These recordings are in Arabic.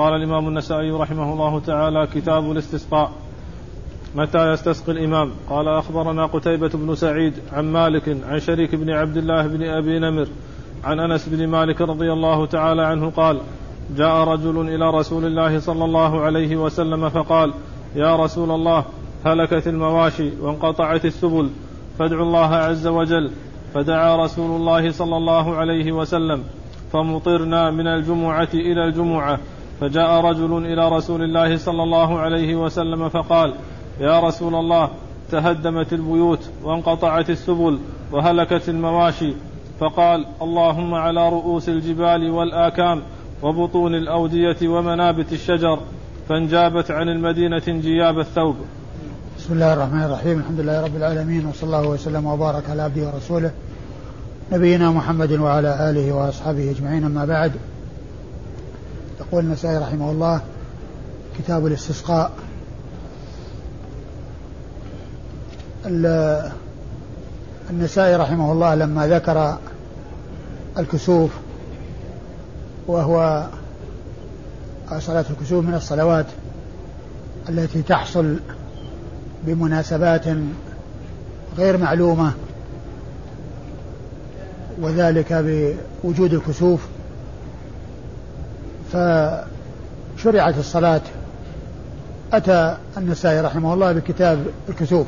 قال الإمام النسائي رحمه الله تعالى كتاب الاستسقاء. متى يستسقي الإمام؟ قال أخبرنا قتيبة بن سعيد عن مالك عن شريك بن عبد الله بن أبي نمر عن أنس بن مالك رضي الله تعالى عنه قال جاء رجل إلى رسول الله صلى الله عليه وسلم فقال يا رسول الله هلكت المواشي وانقطعت السبل فادعوا الله عز وجل. فدعا رسول الله صلى الله عليه وسلم فمطرنا من الجمعة إلى الجمعة. فجاء رجل إلى رسول الله صلى الله عليه وسلم فقال يا رسول الله تهدمت البيوت وانقطعت السبل وهلكت المواشي. فقال اللهم على رؤوس الجبال والآكام وبطون الأودية ومنابت الشجر. فانجابت عن المدينة انجياب الثوب. بسم الله الرحمن الرحيم. الحمد لله رب العالمين وصلى الله وسلم وبارك على عبده ورسوله نبينا محمد وعلى آله وأصحابه أجمعين. أما بعد يقول النسائي رحمه الله كتاب الاستسقاء. النسائي رحمه الله لما ذكر الكسوف وهو صلاة الكسوف من الصلوات التي تحصل بمناسبات غير معلومة وذلك بوجود الكسوف فشرعت الصلاة. أتى النسائي رحمه الله بكتاب الكسوف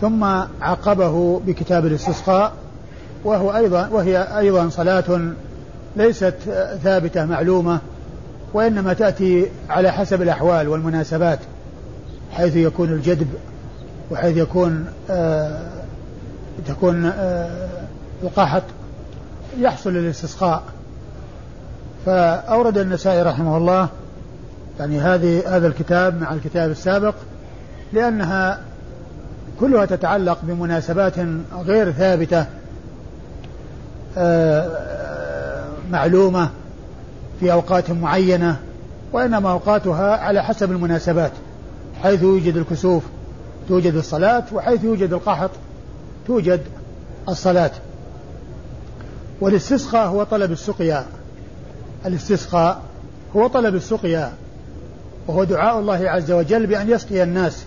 ثم عقبه بكتاب الاستسقاء وهو أيضا وهي أيضا صلاة ليست ثابتة معلومة وإنما تأتي على حسب الأحوال والمناسبات حيث يكون الجدب وحيث يكون آه تكون آه القحط يحصل الاستسقاء فأورد النسائي رحمه الله يعني هذه هذا الكتاب مع الكتاب السابق لأنها كلها تتعلق بمناسبات غير ثابتة آه، معلومة في أوقات معينة وإنما أوقاتها على حسب المناسبات حيث يوجد الكسوف توجد الصلاة وحيث يوجد القحط توجد الصلاة. والاستسقاء هو طلب السقيا الاستسقاء هو طلب السقيا وهو دعاء الله عز وجل بأن يسقي الناس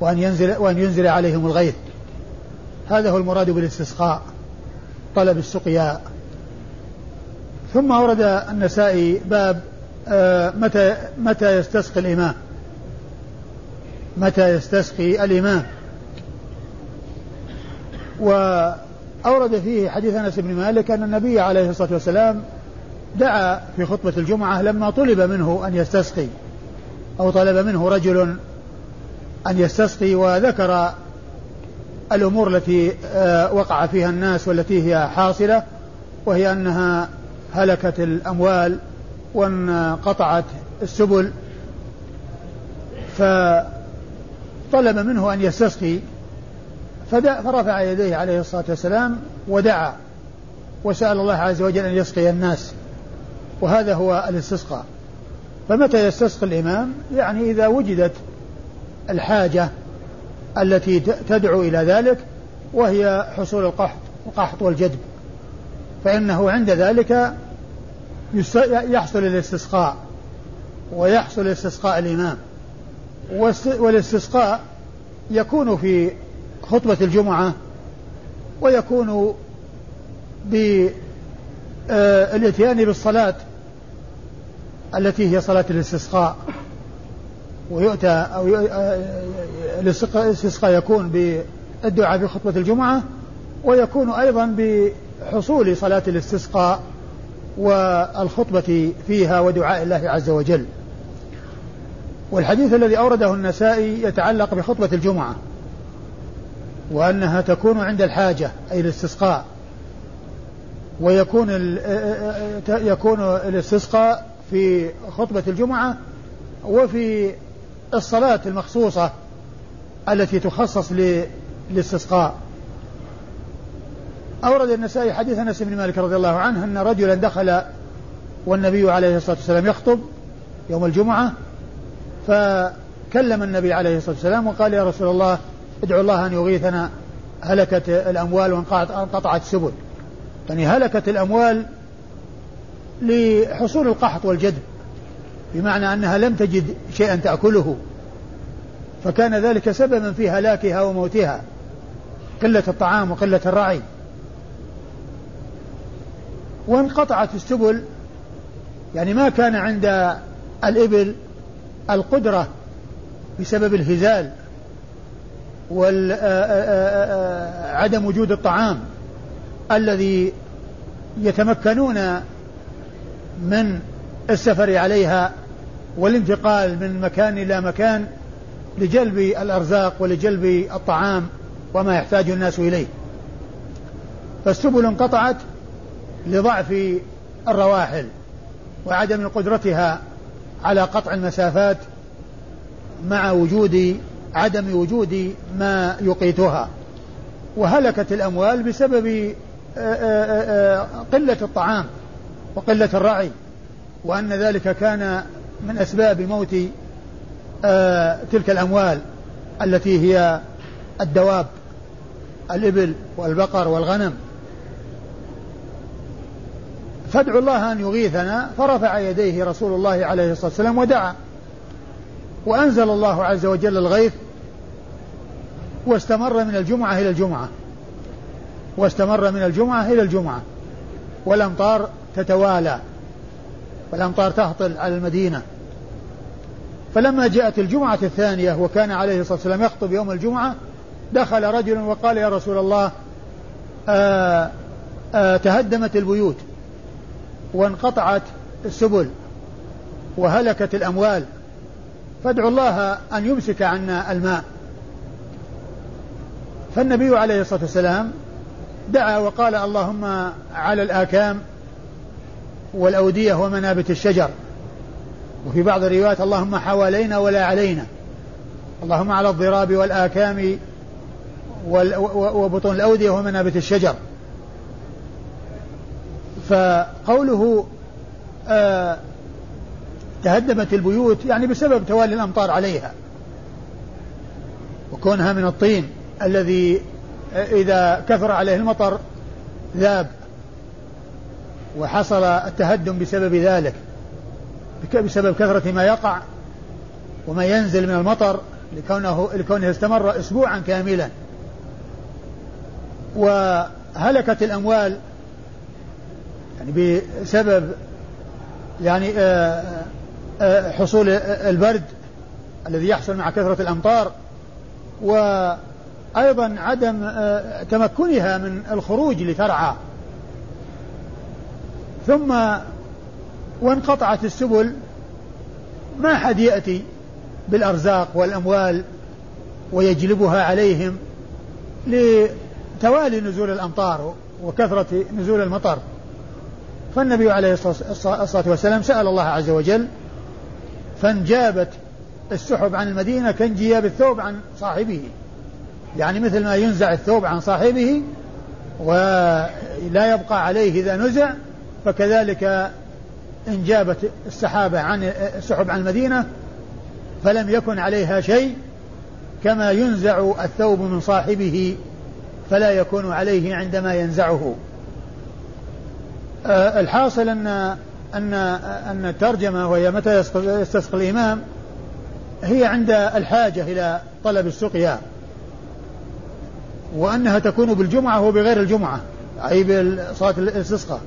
وأن ينزل وأن ينزل عليهم الغيث. هذا هو المراد بالاستسقاء طلب السقيا ثم ورد النسائي باب آه، متى متى يستسقي الإمام؟ متى يستسقي الإمام؟ وأورد فيه حديث أنس بن مالك أن النبي عليه الصلاة والسلام دعا في خطبة الجمعة لما طلب منه أن يستسقي أو طلب منه رجل أن يستسقي وذكر الأمور التي آه، وقع فيها الناس والتي هي حاصلة وهي أنها هلكت الأموال وانقطعت السبل. فطلب منه أن يستسقي فرفع يديه عليه الصلاة والسلام ودعا وسأل الله عز وجل أن يسقي الناس. وهذا هو الاستسقاء. فمتى يستسقي الإمام؟ يعني إذا وجدت الحاجة التي تدعو إلى ذلك وهي حصول القحط القحط والجدب. فإنه عند ذلك يحصل الاستسقاء ويحصل استسقاء الإمام. والاستسقاء يكون في خطبة الجمعة ويكون بالاتيان بالصلاة. التي هي صلاة الاستسقاء. ويؤتى أو الاستسقاء يكون بالدعاء في خطبة الجمعة ويكون أيضا بحصول صلاة الاستسقاء والخطبة فيها ودعاء الله عز وجل. والحديث الذي أورده النسائي يتعلق بخطبة الجمعة وأنها تكون عند الحاجة أي الاستسقاء. ويكون يكون الاستسقاء في خطبة الجمعة وفي الصلاة المخصوصة التي تخصص للاستسقاء. أورد النسائي حديث أنس بن مالك رضي الله عنه أن رجلا دخل والنبي عليه الصلاة والسلام يخطب يوم الجمعة فكلم النبي عليه الصلاة والسلام وقال يا رسول الله ادعو الله أن يغيثنا هلكت الأموال وانقطعت السبل. يعني هلكت الأموال لحصول القحط والجدب بمعنى أنها لم تجد شيئا تأكله. فكان ذلك سببا في هلاكها وموتها قلة الطعام وقلة الرعي. وانقطعت السبل يعني ما كان عند الإبل القدرة بسبب الهزال وعدم وجود الطعام الذي يتمكنون من السفر عليها والانتقال من مكان إلى مكان لجلب الأرزاق ولجلب الطعام وما يحتاج الناس إليه. فالسبل انقطعت لضعف الرواحل وعدم قدرتها على قطع المسافات مع وجود عدم وجود ما يقيتها. وهلكت الأموال بسبب قلة الطعام. وقلة الرعي وأن ذلك كان من أسباب موت تلك الأموال التي هي الدواب الإبل والبقر والغنم. فادعوا الله أن يغيثنا فرفع يديه رسول الله عليه الصلاة والسلام ودعا. وأنزل الله عز وجل الغيث واستمر من الجمعة إلى الجمعة. واستمر من الجمعة إلى الجمعة. والأمطار تتوالى والأمطار تهطل على المدينة. فلما جاءت الجمعة الثانية وكان عليه الصلاة والسلام يخطب يوم الجمعة دخل رجل وقال يا رسول الله آآ آه، آآ آه، تهدمت البيوت وانقطعت السبل وهلكت الأموال فادعوا الله أن يمسك عنا الماء. فالنبي عليه الصلاة والسلام دعا وقال اللهم على الآكام والأودية ومنابت الشجر. وفي بعض الروايات اللهم حوالينا ولا علينا. اللهم على الضراب والآكام وبطون الأودية ومنابت الشجر. فقوله آه تهدمت البيوت يعني بسبب توالي الأمطار عليها. وكونها من الطين الذي إذا كثر عليه المطر ذاب. وحصل التهدم بسبب ذلك بسبب كثرة ما يقع وما ينزل من المطر لكونه لكونه استمر اسبوعا كاملا. وهلكت الأموال يعني بسبب يعني آه، آه، حصول البرد الذي يحصل مع كثرة الأمطار وأيضا عدم آه، تمكنها من الخروج لترعى ثم وانقطعت السبل ما حد يأتي بالأرزاق والأموال ويجلبها عليهم لتوالي نزول الأمطار وكثرة نزول المطر. فالنبي عليه الصلاة والسلام سأل الله عز وجل فانجابت السحب عن المدينة كانجياب الثوب عن صاحبه. يعني مثل ما ينزع الثوب عن صاحبه ولا يبقى عليه إذا نزع فكذلك انجابت السحابة عن السحب عن المدينة فلم يكن عليها شيء كما ينزع الثوب من صاحبه فلا يكون عليه عندما ينزعه. آه، الحاصل أن أن أن الترجمة وهي متى يستسقي الإمام هي عند الحاجة إلى طلب السقيا وأنها تكون بالجمعة وبغير الجمعة أي بصلاة الاستسقاء.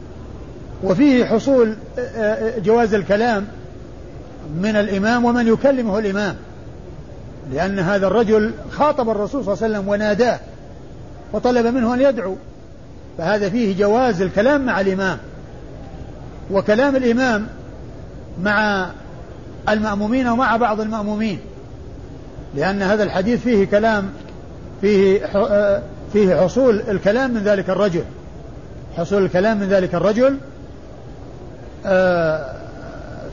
وفيه حصول آه، آه، جواز الكلام من الإمام ومن يكلمه الإمام لأن هذا الرجل خاطب الرسول صلى الله عليه وسلم وناداه وطلب منه أن يدعو فهذا فيه جواز الكلام مع الإمام. وكلام الإمام مع المأمومين ومع بعض المأمومين لأن هذا الحديث فيه كلام فيه آه، فيه حصول الكلام من ذلك الرجل. حصول الكلام من ذلك الرجل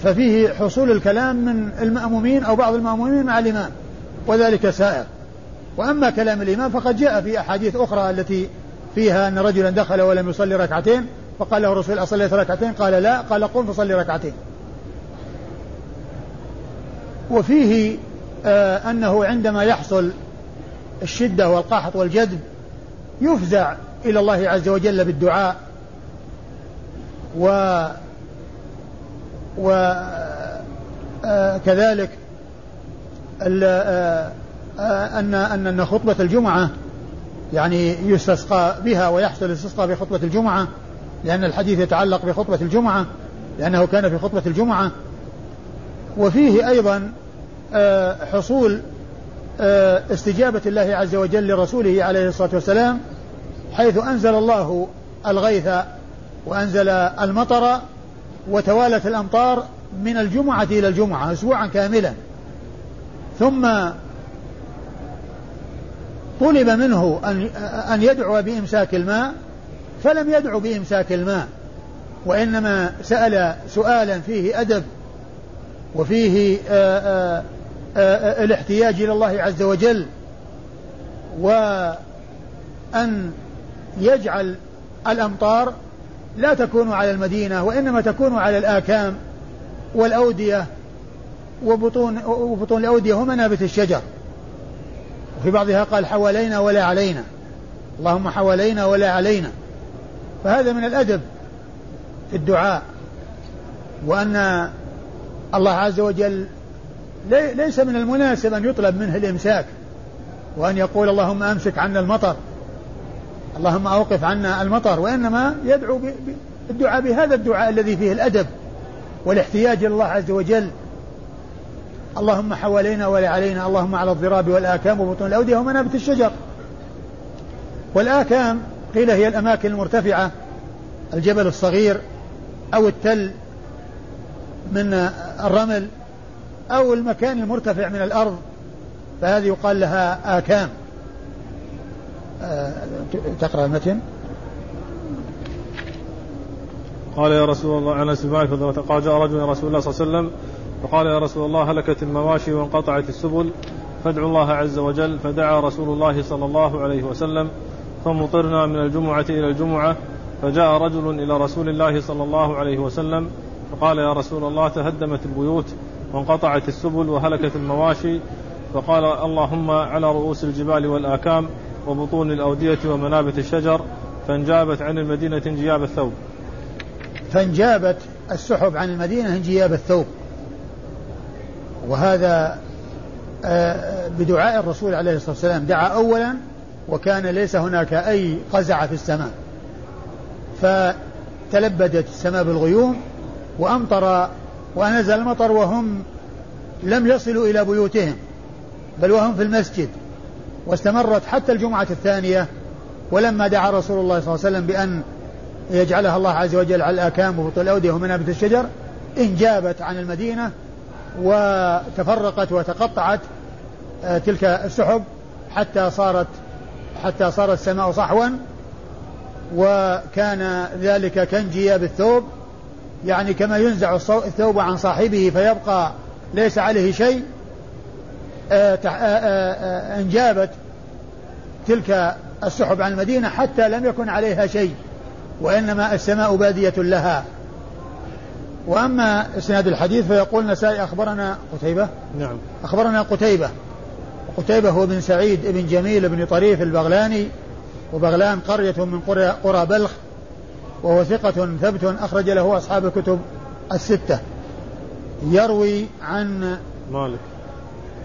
ففيه حصول الكلام من المأمومين أو بعض المأمومين مع الإمام وذلك سائر. وأما كلام الإمام فقد جاء في أحاديث أخرى التي فيها أن رجلا دخل ولم يصلي ركعتين فقال له الرسول أصليت ركعتين؟ قال لا قال قم فصلي ركعتين. وفيه آه أنه عندما يحصل الشدة والقحط والجذب يفزع إلى الله عز وجل بالدعاء و و آه كذلك آه أن أن أن خطبة الجمعة يعني يستسقى بها ويحصل الاستسقاء في خطبة الجمعة لأن الحديث يتعلق بخطبة الجمعة لأنه كان في خطبة الجمعة. وفيه أيضا حصول استجابة الله عز وجل لرسوله عليه الصلاة والسلام حيث أنزل الله الغيث وأنزل المطر وتوالت الأمطار من الجمعة إلى الجمعة أسبوعا كاملا. ثم طلب منه أن أن يدعو بإمساك الماء فلم يدعو بإمساك الماء وإنما سأل سؤالا فيه أدب وفيه آآ آآ الاحتياج إلى الله عز وجل وأن يجعل الأمطار لا تكون على المدينة وإنما تكون على الآكام والأودية وبطون وبطون الأودية ومنابت الشجر. وفي بعضها قال حوالينا ولا علينا. اللهم حوالينا ولا علينا. فهذا من الأدب في الدعاء. وأن الله عز وجل ليس من المناسب أن يطلب منه الإمساك وأن يقول اللهم أمسك عنا المطر. اللهم أوقف عنا المطر وإنما يدعو الدعاء بهذا الدعاء الذي فيه الأدب والاحتياج إلى الله عز وجل. اللهم حوالينا ولا علينا اللهم على الضراب والآكام وبطون الأودية ومنابت الشجر. والآكام قيل هي الأماكن المرتفعة الجبل الصغير أو التل من الرمل أو المكان المرتفع من الأرض فهذه يقال لها آكام. تقرأ المتن؟ قال يا رسول الله عن سماك قال جاء رجل رسول الله صلى الله عليه وسلم فقال يا رسول الله هلكت المواشي وانقطعت السبل فادعوا الله عز وجل. فدعا رسول الله صلى الله عليه وسلم فمطرنا من الجمعة إلى الجمعة فجاء رجل إلى رسول الله صلى الله عليه وسلم فقال يا رسول الله تهدمت البيوت وانقطعت السبل وهلكت المواشي. فقال اللهم على رؤوس الجبال والآكام وبطون الأودية ومنابت الشجر فانجابت عن المدينة انجياب الثوب. فانجابت السحب عن المدينة انجياب الثوب. وهذا آه، بدعاء الرسول عليه الصلاة والسلام. دعا أولا وكان ليس هناك أي قزع في السماء. فتلبدت السماء بالغيوم وأمطر ونزل المطر وهم لم يصلوا إلى بيوتهم بل وهم في المسجد. واستمرت حتى الجمعة الثانية ولما دعا رسول الله صلى الله عليه وسلم بأن يجعلها الله عز وجل على الآكام وبطول الأودية ومنابت الشجر انجابت عن المدينة وتفرقت وتقطعت آه، تلك السحب حتى صارت حتى صار السماء صحوا وكان ذلك كانجياب الثوب. يعني كما ينزع الثوب عن صاحبه فيبقى ليس عليه شيء آه، آه، انجابت تلك السحب عن المدينة حتى لم يكن عليها شيء وإنما السماء بادية لها. وأما إسناد الحديث فيقول نسائي أخبرنا قتيبة. نعم. أخبرنا قتيبة. قتيبة هو بن سعيد بن جميل بن طريف البغلاني وبغلان قرية من قرى, قرى بلخ وهو ثقة ثبت أخرج له أصحاب الكتب الستة. يروي عن مالك.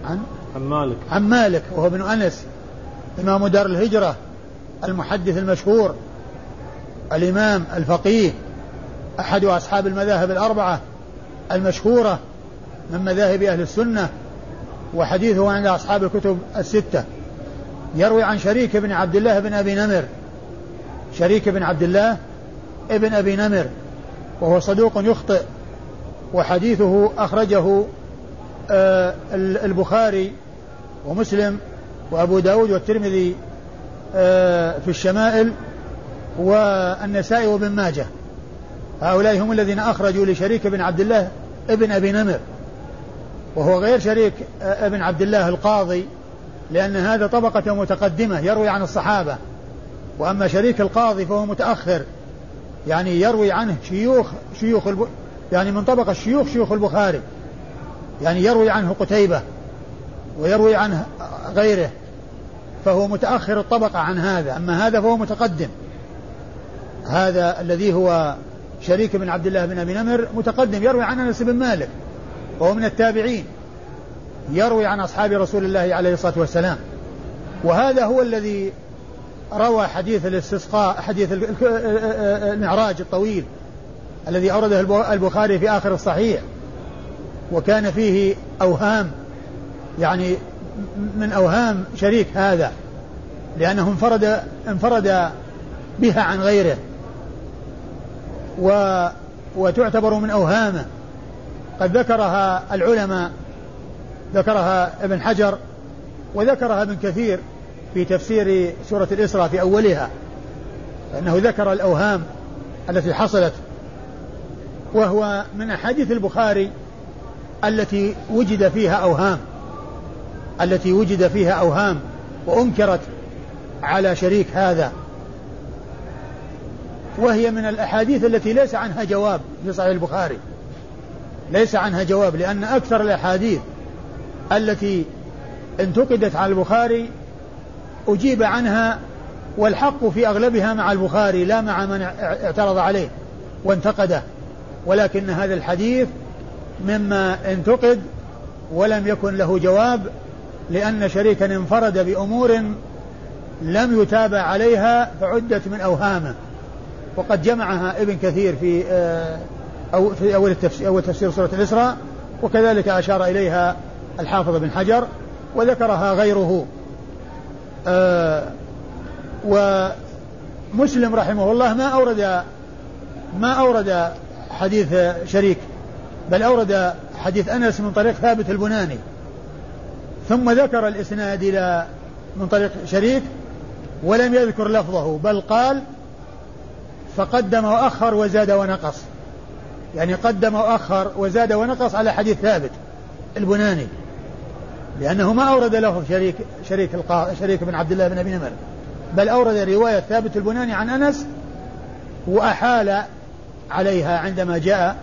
عن عن مالك. عن مالك وهو ابن أنس. إمام دار الهجرة المحدث المشهور الإمام الفقيه أحد أصحاب المذاهب الأربعة المشهورة من مذاهب أهل السنة وحديثه عند أصحاب الكتب الستة. يروي عن شريك بن عبد الله بن أبي نمر. شريك بن عبد الله ابن أبي نمر وهو صدوق يخطئ وحديثه أخرجه آه، البخاري ومسلم وأبو داود والترمذي آه، في الشمائل والنسائي وابن ماجه. هؤلاء هم الذين أخرجوا لشريك بن عبد الله ابن أبي نمر وهو غير شريك آه، ابن عبد الله القاضي لأن هذا طبقة متقدمة يروي عن الصحابة. وأما شريك القاضي فهو متأخر يعني يروي عنه شيوخ شيوخ الب... يعني من طبقة شيوخ شيوخ البخاري. يعني يروي عنه قتيبة ويروي عنه غيره. فهو متأخر الطبقة عن هذا أما هذا فهو متقدم. هذا الذي هو شريك بن عبد الله بن أبي نمر متقدم يروي عن أنس بن مالك وهو من التابعين يروي عن أصحاب رسول الله عليه الصلاة والسلام. وهذا هو الذي روى حديث الاستسقاء حديث المعراج الطويل الذي أورده البخاري في آخر الصحيح. وكان فيه أوهام يعني من أوهام شريك هذا لأنه انفرد انفرد بها عن غيره و وتعتبر من أوهامه. قد ذكرها العلماء ذكرها ابن حجر وذكرها ابن كثير في تفسير سورة الإسراء في أولها أنه ذكر الأوهام التي حصلت وهو من أحاديث البخاري التي وجد فيها أوهام. التي وجد فيها أوهام وأنكرت على شريك هذا. وهي من الأحاديث التي ليس عنها جواب في صحيح البخاري. ليس عنها جواب لأن أكثر الأحاديث التي انتقدت على البخاري أجيب عنها والحق في أغلبها مع البخاري لا مع من اعترض عليه وانتقده. ولكن هذا الحديث مما انتقد ولم يكن له جواب لأن شريكا انفرد بأمور لم يتابع عليها فعدت من أوهامه. وقد جمعها ابن كثير في آه، أو في أول التفسير, أول تفسير سورة الإسراء وكذلك أشار إليها الحافظ بن حجر وذكرها غيره. آه، ومسلم رحمه الله ما أورد ما أورد حديث شريك بل أورد حديث أنس من طريق ثابت البناني. ثم ذكر الإسناد إلى من طريق شريك ولم يذكر لفظه بل قال فقدم وأخر وزاد ونقص. يعني قدم وأخر وزاد ونقص على حديث ثابت البناني لأنه ما أورد له شريك شريك شريك بن عبد الله بن أبي نمر بل أورد رواية ثابت البناني عن أنس وأحال عليها عندما جاء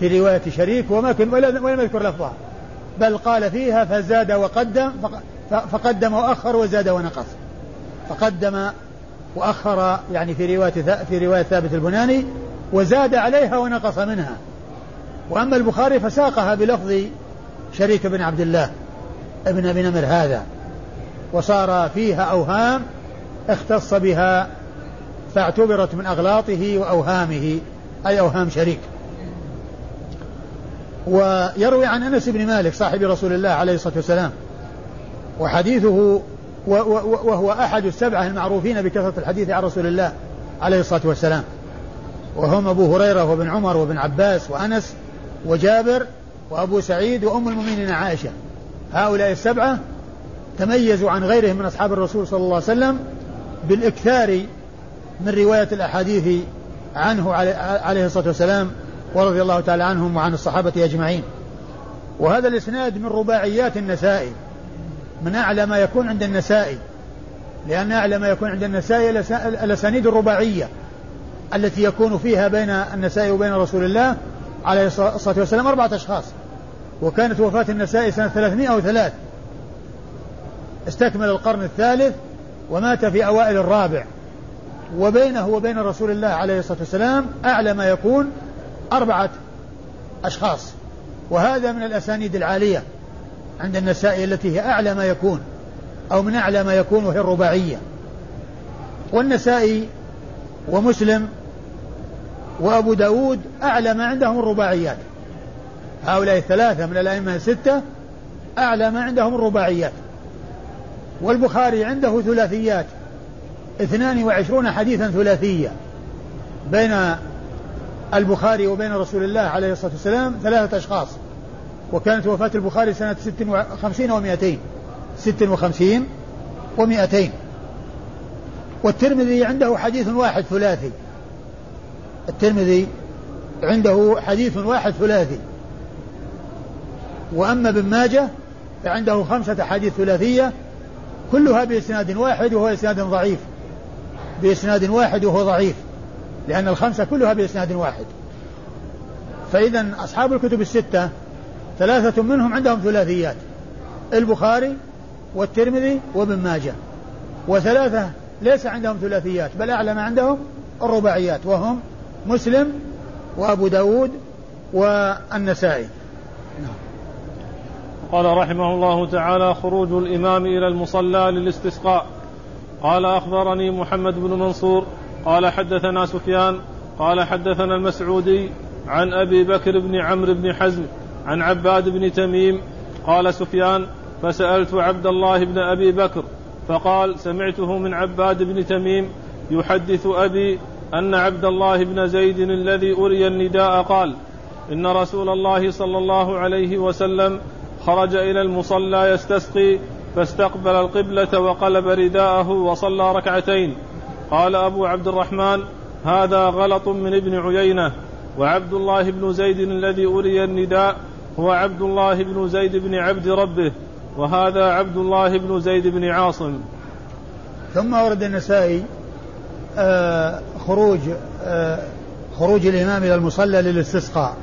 في رواية شريك وما ولم يذكر لفظها. بل قال فيها فزاد وقدم فقدم وأخر وزاد ونقص. فقدم وأخر يعني في رواية في رواية ثابت البناني وزاد عليها ونقص منها. وأما البخاري فساقها بلفظ شريك بن عبد الله ابن أبي نمر هذا. وصار فيها أوهام اختص بها فاعتبرت من أغلاطه وأوهامه أي أوهام شريك. ويروي عن أنس بن مالك صاحب رسول الله عليه الصلاة والسلام وحديثه وهو أحد السبعة المعروفين بكثرة الحديث عن رسول الله عليه الصلاة والسلام. وهم أبو هريرة وابن عمر وابن عباس وأنس وجابر وأبو سعيد وأم المؤمنين عائشة. هؤلاء السبعة تميزوا عن غيرهم من أصحاب الرسول صلى الله عليه وسلم بالإكثار من رواية الأحاديث عنه عليه الصلاة والسلام ورضي الله تعالى عنهم وعن الصحابة أجمعين. وهذا الإسناد من رباعيات النسائي من أعلى ما يكون عند النسائي. لأن أعلى ما يكون عند النسائي الأسانيد الرباعية التي يكون فيها بين النسائي وبين رسول الله عليه الصلاة والسلام أربعة أشخاص. وكانت وفاة النسائي سنة 303 استكمل القرن الثالث ومات في أوائل الرابع. وبينه وبين رسول الله عليه الصلاة والسلام أعلى ما يكون أربعة أشخاص وهذا من الأسانيد العالية عند النسائي التي هي أعلى ما يكون أو من أعلى ما يكون وهي الرباعية. والنسائي ومسلم وأبو داود أعلى ما عندهم الرباعيات. هؤلاء الثلاثة من الأئمة الستة أعلى ما عندهم الرباعيات. والبخاري عنده ثلاثيات اثنان وعشرون حديثا ثلاثية بين البخاري وبين رسول الله عليه الصلاة والسلام ثلاثة أشخاص. وكانت وفاة البخاري سنة ست وخمسين ومائتين ست وخمسين ومائتين والترمذي عنده حديث واحد ثلاثي. الترمذي عنده حديث واحد ثلاثي. وأما ابن ماجه فعنده خمسة حديث ثلاثية كلها بإسناد واحد وهو إسناد ضعيف. بإسناد واحد وهو ضعيف. لأن الخمسة كلها بإسناد واحد. فإذا أصحاب الكتب الستة ثلاثة منهم عندهم ثلاثيات. البخاري والترمذي وابن ماجه. وثلاثة ليس عندهم ثلاثيات بل أعلى ما عندهم الرباعيات وهم مسلم وأبو داود والنسائي. نعم. قال رحمه الله تعالى خروج الإمام إلى المصلى للاستسقاء. قال أخبرني محمد بن منصور قال حدثنا سفيان قال حدثنا المسعودي عن أبي بكر بن عمرو بن حزم عن عباد بن تميم قال سفيان فسألت عبد الله بن أبي بكر فقال سمعته من عباد بن تميم يحدث أبي أن عبد الله بن زيد الذي أري النداء قال إن رسول الله صلى الله عليه وسلم خرج إلى المصلى يستسقي فاستقبل القبلة وقلب رداءه وصلى ركعتين. قال أبو عبد الرحمن هذا غلط من ابن عيينة وعبد الله بن زيد الذي أري النداء هو عبد الله بن زيد بن عبد ربه وهذا عبد الله بن زيد بن عاصم. ثم ورد النسائي آه خروج آه خروج الإمام إلى المصلى للاستسقاء.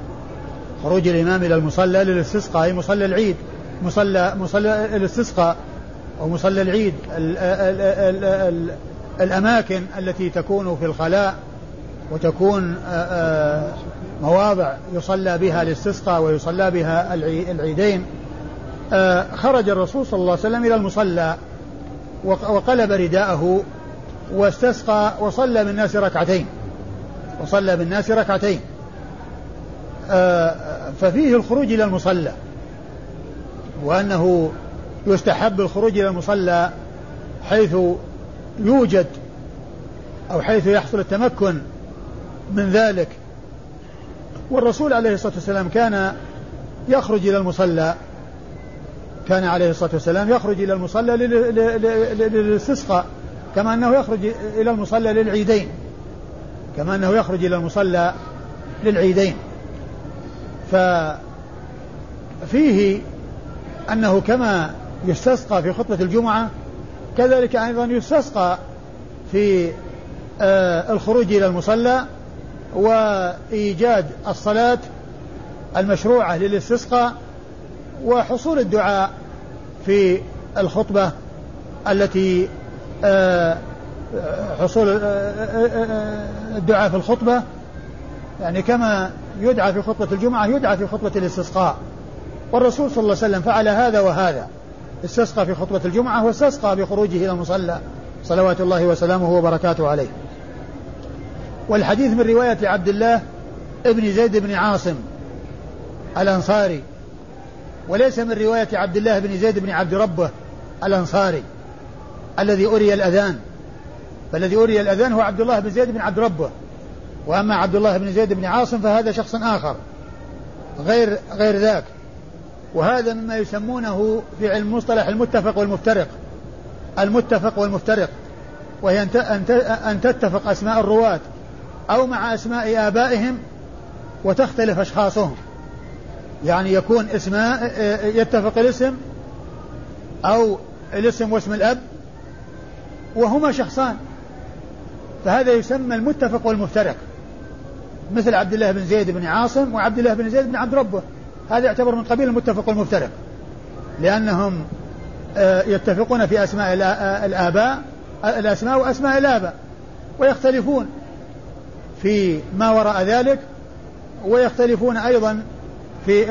خروج الإمام إلى المصلى للاستسقاء أي مصلى العيد مصلى مصلى الاستسقاء أو مصلى العيد ال ال ال ال الأماكن التي تكون في الخلاء وتكون مواضع يصلى بها الاستسقاء ويصلى بها العيدين. خرج الرسول صلى الله عليه وسلم إلى المصلى وقلب رداءه واستسقى وصلى بالناس ركعتين. وصلى بالناس ركعتين. ففيه الخروج إلى المصلى. وأنه يستحب الخروج إلى المصلى حيث يوجد أو حيث يحصل التمكن من ذلك. والرسول عليه الصلاة والسلام كان يخرج إلى المصلى. كان عليه الصلاة والسلام يخرج إلى المصلى للاستسقاء كما أنه يخرج إلى المصلى للعيدين. كما أنه يخرج إلى المصلى للعيدين. ففيه أنه كما يستسقى في خطبة الجمعة كذلك أيضا يستسقى في آه الخروج إلى المصلى وإيجاد الصلاة المشروعة للاستسقاء وحصول الدعاء في الخطبة التي آه حصول آه الدعاء في الخطبة. يعني كما يدعى في خطبة الجمعة يدعى في خطبة الاستسقاء. والرسول صلى الله عليه وسلم فعل هذا وهذا. استسقى في خطبة الجمعة واستسقى بخروجه إلى المصلى. صلوات الله وسلامه وبركاته عليه. والحديث من رواية عبد الله ابن زيد بن عاصم الأنصاري وليس من رواية عبد الله بن زيد بن عبد ربه الأنصاري الذي أري الأذان. فالذي أري الأذان هو عبد الله بن زيد بن عبد ربه. وأما عبد الله بن زيد بن عاصم فهذا شخص آخر غير غير ذاك. وهذا مما يسمونه في علم المصطلح المتفق والمفترق. المتفق والمفترق. وهي أن تتفق أسماء الرواة أو مع أسماء آبائهم وتختلف أشخاصهم. يعني يكون اسماء يتفق الاسم أو الاسم واسم الأب وهما شخصان. فهذا يسمى المتفق والمفترق. مثل عبد الله بن زيد بن عاصم وعبد الله بن زيد بن عبد ربه. هذا يعتبر من قبيل المتفق والمفترق لأنهم يتفقون في أسماء الآباء الأسماء وأسماء الآباء ويختلفون في ما وراء ذلك ويختلفون أيضا في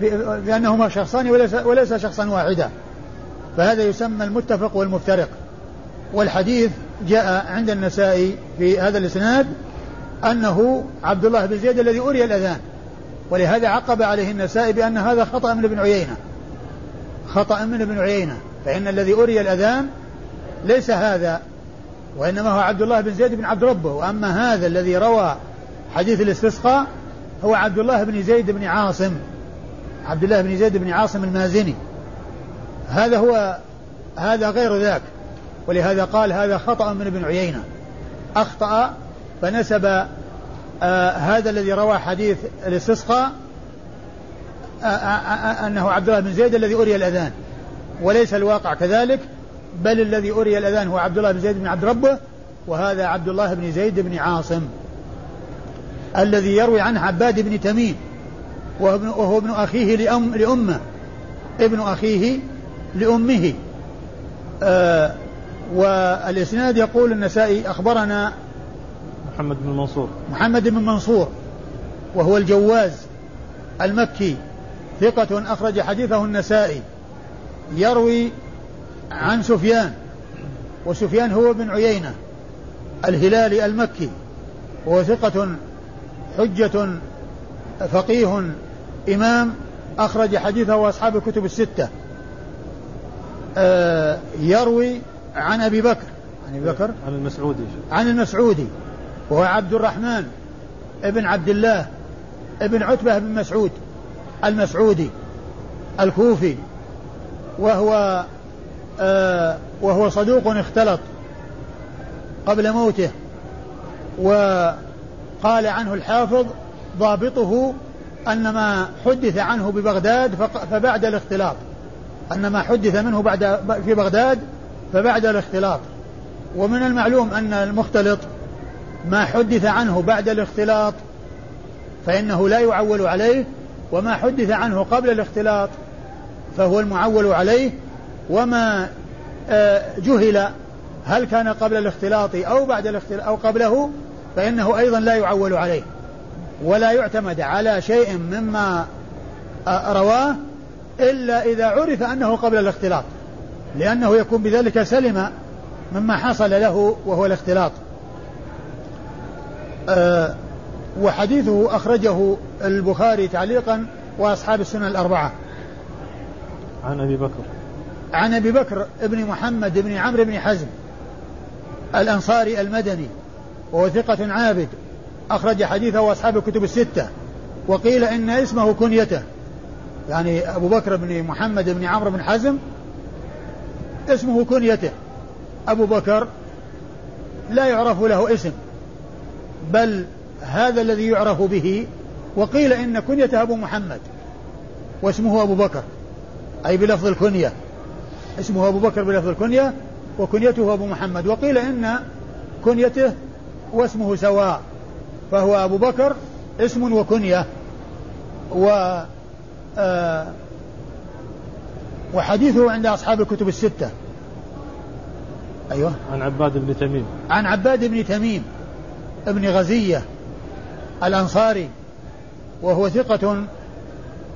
في بأنهما شخصان وليس وليس شخصا واحدا. فهذا يسمى المتفق والمفترق. والحديث جاء عند النسائي في هذا الإسناد أنه عبد الله بن زيد الذي أري الأذان. ولهذا عقب عليه النسائي بأن هذا خطأ من ابن عيينة. خطأ من ابن عيينة. فإن الذي أري الأذان ليس هذا وإنما هو عبد الله بن زيد بن عبد ربه. وأما هذا الذي روى حديث الاستسقاء هو عبد الله بن زيد بن عاصم. عبد الله بن زيد بن عاصم المازني. هذا هو هذا غير ذاك. ولهذا قال هذا خطأ من ابن عيينة. أخطأ فنسب آه هذا الذي روى حديث الاستسقاء آه آه أنه عبد الله بن زيد الذي أري الأذان. وليس الواقع كذلك بل الذي أري الأذان هو عبد الله بن زيد بن عبد ربه وهذا عبد الله بن زيد بن عاصم. الذي يروي عنه عباد بن تميم وهو ابن أخيه لأم لأمه. ابن أخيه لأمه. آه والإسناد يقول النسائي أخبرنا محمد بن منصور. محمد بن منصور وهو الجواز المكي ثقة أخرج حديثه النسائي يروي عن سفيان وسفيان هو بن عيينة الهلالي المكي وهو ثقة حجة فقيه إمام أخرج حديثه أصحاب الكتب الستة. آه يروي عن أبي بكر. عن أبي بكر؟ عن المسعودي. عن المسعودي. وهو عبد الرحمن ابن عبد الله ابن عتبة بن مسعود المسعودي الكوفي وهو آه وهو صدوق اختلط قبل موته وقال عنه الحافظ ضابطه أن ما حدث عنه ببغداد فبعد الاختلاط أن ما حدث منه بعد في بغداد فبعد الاختلاط. ومن المعلوم أن المختلط ما حدث عنه بعد الاختلاط فإنه لا يعول عليه وما حدث عنه قبل الاختلاط فهو المعول عليه وما آه، جهل هل كان قبل الاختلاط أو بعد الاختلاط أو قبله فإنه أيضا لا يعول عليه ولا يعتمد على شيء مما آه، رواه إلا إذا عرف أنه قبل الاختلاط لأنه يكون بذلك سلم مما حصل له وهو الاختلاط. أه وحديثه أخرجه البخاري تعليقا وأصحاب السنن الأربعة. عن أبي بكر. عن أبي بكر ابن محمد بن عمرو بن حزم الأنصاري المدني وهو ثقة عابد أخرج حديثه أصحاب الكتب الستة وقيل إن اسمه كنيته. يعني أبو بكر بن محمد بن عمرو بن حزم اسمه كنيته. أبو بكر لا يعرف له اسم. بل هذا الذي يعرف به وقيل إن كنيته أبو محمد واسمه أبو بكر أي بلفظ الكنية. اسمه أبو بكر بلفظ الكنية وكنيته أبو محمد. وقيل إن كنيته واسمه سواء فهو أبو بكر اسم وكنية. و آه وحديثه عند أصحاب الكتب الستة. أيوة. عن عباد بن تميم. عن عباد بن تميم. ابن غزية الأنصاري وهو ثقة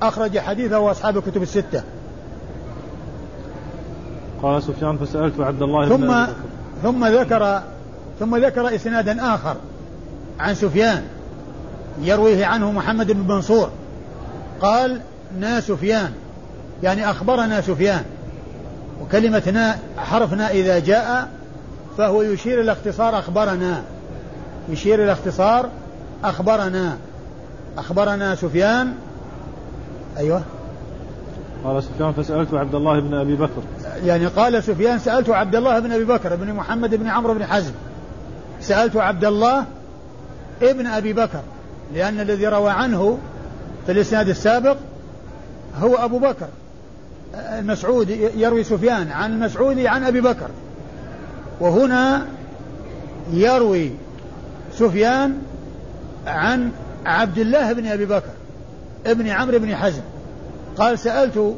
أخرج حديثه أصحاب الكتب الستة. قال سفيان فسألت عبد الله ثم بن ثم ذكر ثم ذكر إسنادا آخر عن سفيان يرويه عنه محمد بن منصور. قال نا سفيان. يعني أخبرنا سفيان. وكلمة نا حرف نا إذا جاء فهو يشير إلى اختصار أخبرنا. يشير إلى اختصار أخبرنا أخبرنا سفيان. أيوه. قال سفيان فسألت عبد الله بن أبي بكر. يعني قال سفيان سألت عبد الله بن أبي بكر بن محمد بن عمرو بن حزم. سألت عبد الله ابن أبي بكر لأن الذي روى عنه في الإسناد السابق هو أبو بكر. المسعود يروي سفيان عن المسعود عن أبي بكر. وهنا يروي سفيان عن عبد الله بن أبي بكر ابن عمرو بن حزم. قال سألت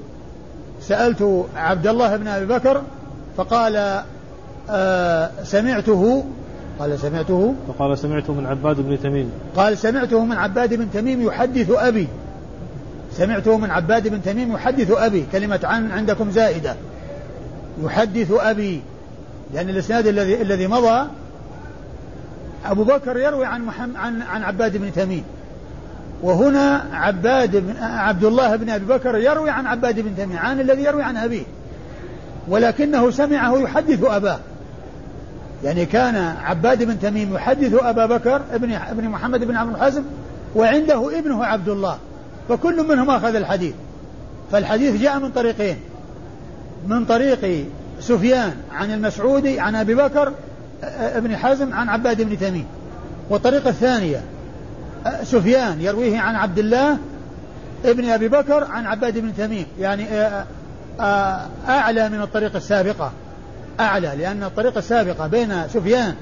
سألت عبد الله بن أبي بكر فقال آه سمعته. قال سمعته؟ فقال سمعته من عباد بن تميم. قال سمعته من عباد بن تميم يحدث أبي. سمعته من عباد بن تميم يحدث أبي. كلمة عن عندكم زائدة. يحدث أبي. لأن الإسناد الذي الذي مضى أبو بكر يروي عن محمد عن عن عباد بن تميم. وهنا عباد بن عبد الله بن أبي بكر يروي عن عباد بن تميم عن الذي يروي عن أبيه. ولكنه سمعه يحدث أباه. يعني كان عباد بن تميم يحدث أبا بكر ابن ابن محمد بن عمرو حزم وعنده ابنه عبد الله. فكل منهم أخذ الحديث. فالحديث جاء من طريقين. من طريق سفيان عن المسعودي عن أبي بكر ابن حزم عن عباد بن تميم. والطريقة الثانية سفيان يرويه عن عبد الله ابن أبي بكر عن عباد بن تميم. يعني أعلى من الطريقة السابقة. أعلى لأن الطريقة السابقة بين سفيان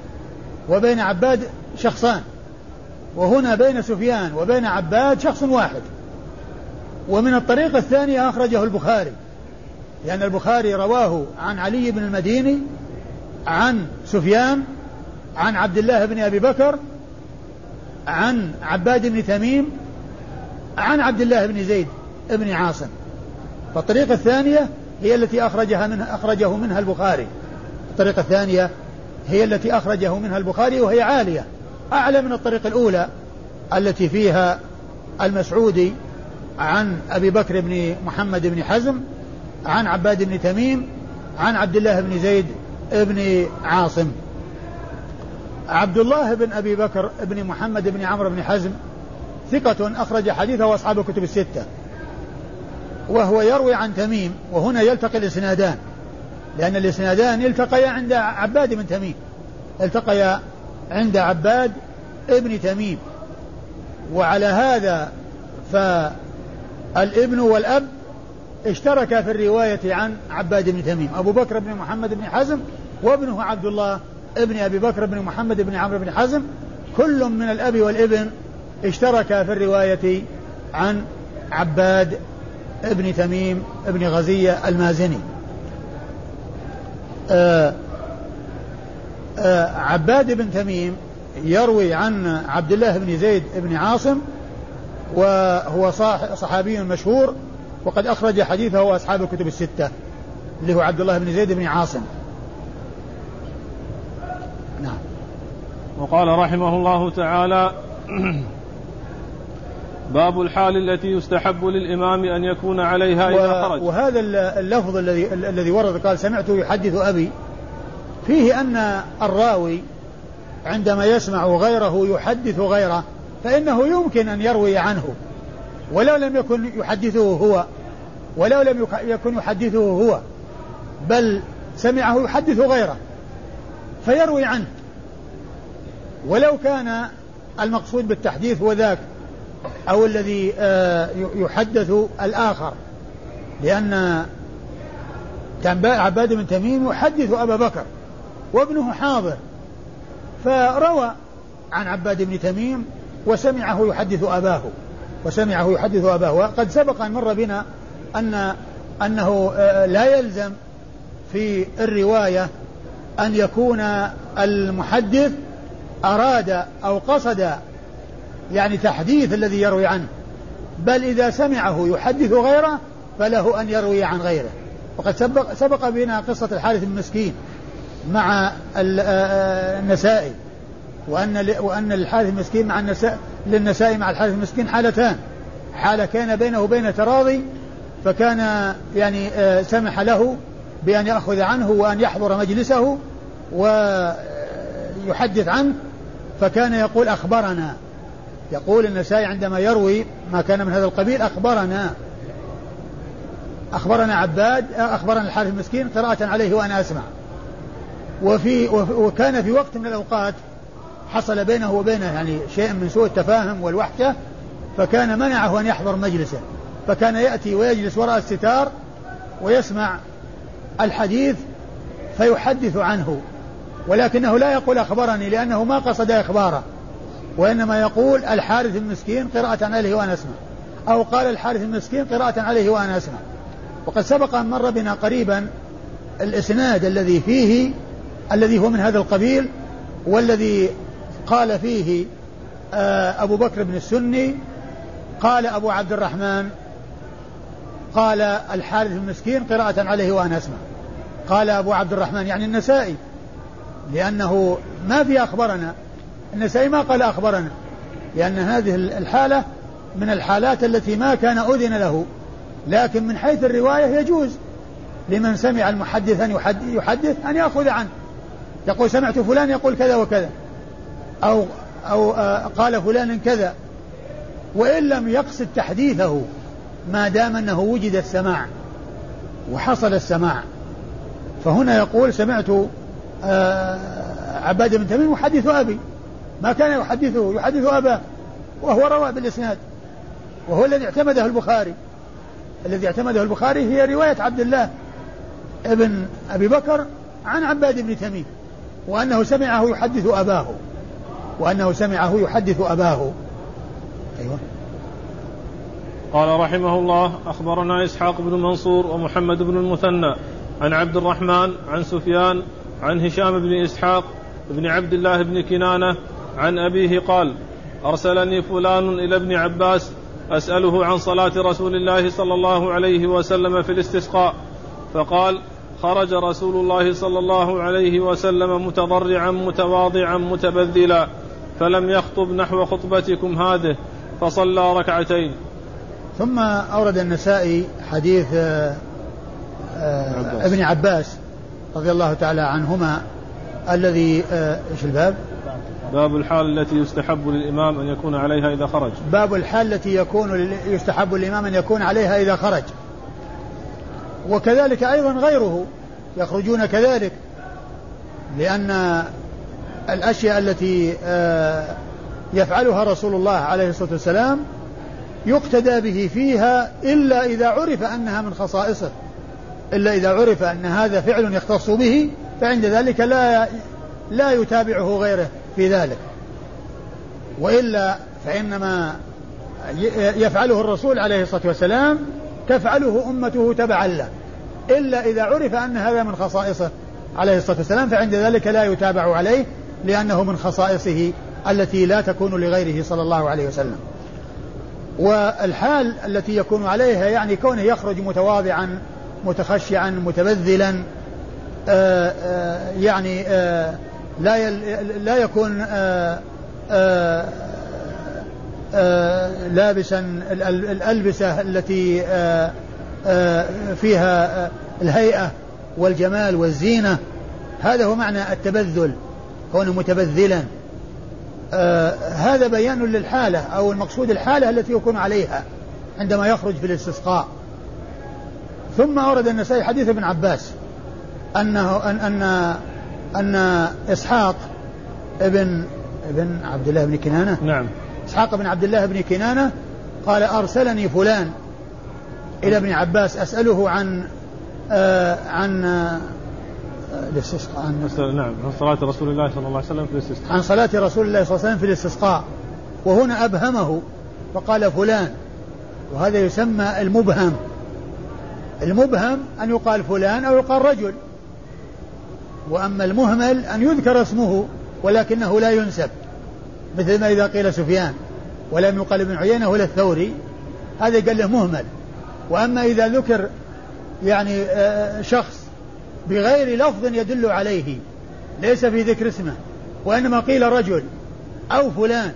وبين عباد شخصان. وهنا بين سفيان وبين عباد شخص واحد. ومن الطريقة الثانية أخرجه البخاري. لأن البخاري رواه عن علي بن المديني عن سفيان عن عبد الله بن أبي بكر عن عباد بن تميم عن عبد الله بن زيد بن عاصم. فالطريقة الثانية هي التي أخرجها منها أخرجه منها البخاري. الطريقة الثانية هي التي أخرجه منها البخاري وهي عالية. أعلى من الطريقة الأولى التي فيها المسعودي عن أبي بكر بن محمد بن حزم عن عباد بن تميم عن عبد الله بن زيد بن عاصم. عبد الله بن أبي بكر بن محمد بن عمرو بن حزم ثقة أخرج حديثه أصحاب الكتب الستة. وهو يروي عن تميم وهنا يلتقي الإسنادان لأن الإسنادان التقيا عند عباد بن تميم التقيا عند عباد ابن تميم. وعلى هذا فالابن والأب اشتركا في الرواية عن عباد بن تميم. أبو بكر بن محمد بن حزم وابنه عبد الله ابن أبي بكر بن محمد بن عمرو بن حزم كل من الأب والابن اشتركا في الرواية عن عباد ابن تميم ابن غزية المازني. آآ آآ عباد بن تميم يروي عن عبد الله بن زيد بن عاصم وهو صحابي مشهور وقد أخرج حديثه أصحاب الكتب الستة اللي هو عبد الله بن زيد بن عاصم. نعم. وقال رحمه الله تعالى باب الحال التي يستحب للإمام أن يكون عليها إذا خرج. وهذا اللفظ الذي الذي ورد قال سمعته يحدث أبي. فيه أن الراوي عندما يسمع غيره يحدث غيره فإنه يمكن أن يروي عنه. ولو لم يكن يحدثه هو. ولو لم يكن يحدثه هو. بل سمعه يحدث غيره. فيروي عنه. ولو كان المقصود بالتحديث هو ذاك أو الذي آه، يحدث الآخر. لأن عباد بن تميم يحدث أبا بكر وابنه حاضر. فروى عن عباد بن تميم وسمعه يحدث أباه وسمعه يحدث أباه. وقد سبق أن مر بنا أن أنه آه، لا يلزم في الرواية أن يكون المحدث أراد أو قصد يعني تحديث الذي يروي عنه بل إذا سمعه يحدث غيره فله أن يروي عن غيره. وقد سبق, سبق بنا قصة الحارث المسكين مع النسائي وأن وأن الحارث المسكين مع النساء للنسائي مع الحارث المسكين حالتان. حالة كان بينه وبين تراضي فكان يعني سمح له بأن يأخذ عنه وأن يحضر مجلسه ويحدث عنه فكان يقول أخبرنا. يقول النسائي عندما يروي ما كان من هذا القبيل أخبرنا. أخبرنا عباد أخبرنا الحارث المسكين قراءة عليه وأنا أسمع. وفي وكان في وقت من الأوقات حصل بينه وبينه يعني شيء من سوء التفاهم والوحشة فكان منعه أن يحضر مجلسه. فكان يأتي ويجلس وراء الستار ويسمع الحديث فيحدث عنه ولكنه لا يقول أخبرني لأنه ما قصد إخباره وإنما يقول الحارث المسكين قراءة عليه وأنا أسمع أو قال الحارث المسكين قراءة عليه وأنا أسمع. وقد سبق أن مر بنا قريبا الإسناد الذي فيه الذي هو من هذا القبيل والذي قال فيه آه، أبو بكر بن السني قال أبو عبد الرحمن قال الحارث المسكين قراءة عليه وأنا أسمع. قال أبو عبد الرحمن يعني النسائي. لأنه ما في أخبرنا. النسائي ما قال أخبرنا. لأن هذه الحالة من الحالات التي ما كان أذن له. لكن من حيث الرواية يجوز لمن سمع المحدث أن يحدث أن يأخذ عنه. يقول سمعت فلان يقول كذا وكذا. أو أو آه، قال فلان كذا. وإن لم يقصد تحديثه ما دام أنه وجد السماع وحصل السماع. فهنا يقول سمعت آه، عباد بن تميم يحدث أبي. ما كان يحدثه يحدث أباه وهو روى بالإسناد. وهو الذي اعتمده البخاري. الذي اعتمده البخاري هي رواية عبد الله ابن أبي بكر عن عباد بن تميم وأنه سمعه يحدث أباه. وأنه سمعه يحدث أباه. أيوة. قال رحمه الله أخبرنا إسحاق بن منصور ومحمد بن المثنى عن عبد الرحمن عن سفيان عن هشام بن إسحاق بن عبد الله بن كنانة عن أبيه قال أرسلني فلان إلى ابن عباس أسأله عن صلاة رسول الله صلى الله عليه وسلم في الاستسقاء فقال خرج رسول الله صلى الله عليه وسلم متضرعا متواضعا متبذلا فلم يخطب نحو خطبتكم هذه فصلى ركعتين. ثم أورد النسائي حديث آه، آه، ابن عباس رضي الله تعالى عنهما الذي آه، إيش الباب؟ باب الحال التي يستحب للإمام أن يكون عليها إذا خرج باب الحال التي يكون يستحب للإمام أن يكون عليها إذا خرج وكذلك أيضا غيره يخرجون كذلك لأن الأشياء التي يفعلها رسول الله عليه الصلاة والسلام يقتدى به فيها إلا إذا عرف أنها من خصائصه. إلا إذا عرف أن هذا فعل يختص به فعند ذلك لا لا يتابعه غيره في ذلك. وإلا فإنما يفعله الرسول عليه الصلاة والسلام تفعله أمته تبعا له. إلا إذا عرف أن هذا من خصائصه عليه الصلاة والسلام فعند ذلك لا يتابع عليه لأنه من خصائصه التي لا تكون لغيره صلى الله عليه وسلم. والحال التي يكون عليها يعني كونه يخرج متواضعا متخشعا متبذلا آه، آه، يعني آه، لا لا يكون لابسا الألبسة التي فيها الهيئة والجمال والزينة. هذا هو معنى التبذل كونه متبذلا. آه هذا بيان للحالة أو المقصود الحالة التي يكون عليها عندما يخرج في الاستسقاء. ثم أورد النسائي حديث ابن عباس أنه أن أن أن إسحاق ابن ابن عبد الله بن كنانة. نعم. إسحاق بن عبد الله بن كنانة قال أرسلني فلان إلى ابن عباس أسأله عن آه عن الاستسقاء. عن نعم عن صلاة رسول الله صلى الله عليه وسلم في الاستسقاء. عن صلاة رسول الله صلى الله عليه وسلم في الاستسقاء. وهنا أبهمه فقال فلان وهذا يسمى المبهم. المبهم أن يقال فلان أو يقال رجل. وأما المهمل أن يذكر اسمه ولكنه لا ينسب مثل ما إذا قيل سفيان ولم يقال ابن عيينة ولا الثوري. هذا قال له مهمل. وأما إذا ذكر يعني آه، شخص بغير لفظ يدل عليه ليس في ذكر اسمه وإنما قيل رجل أو فلان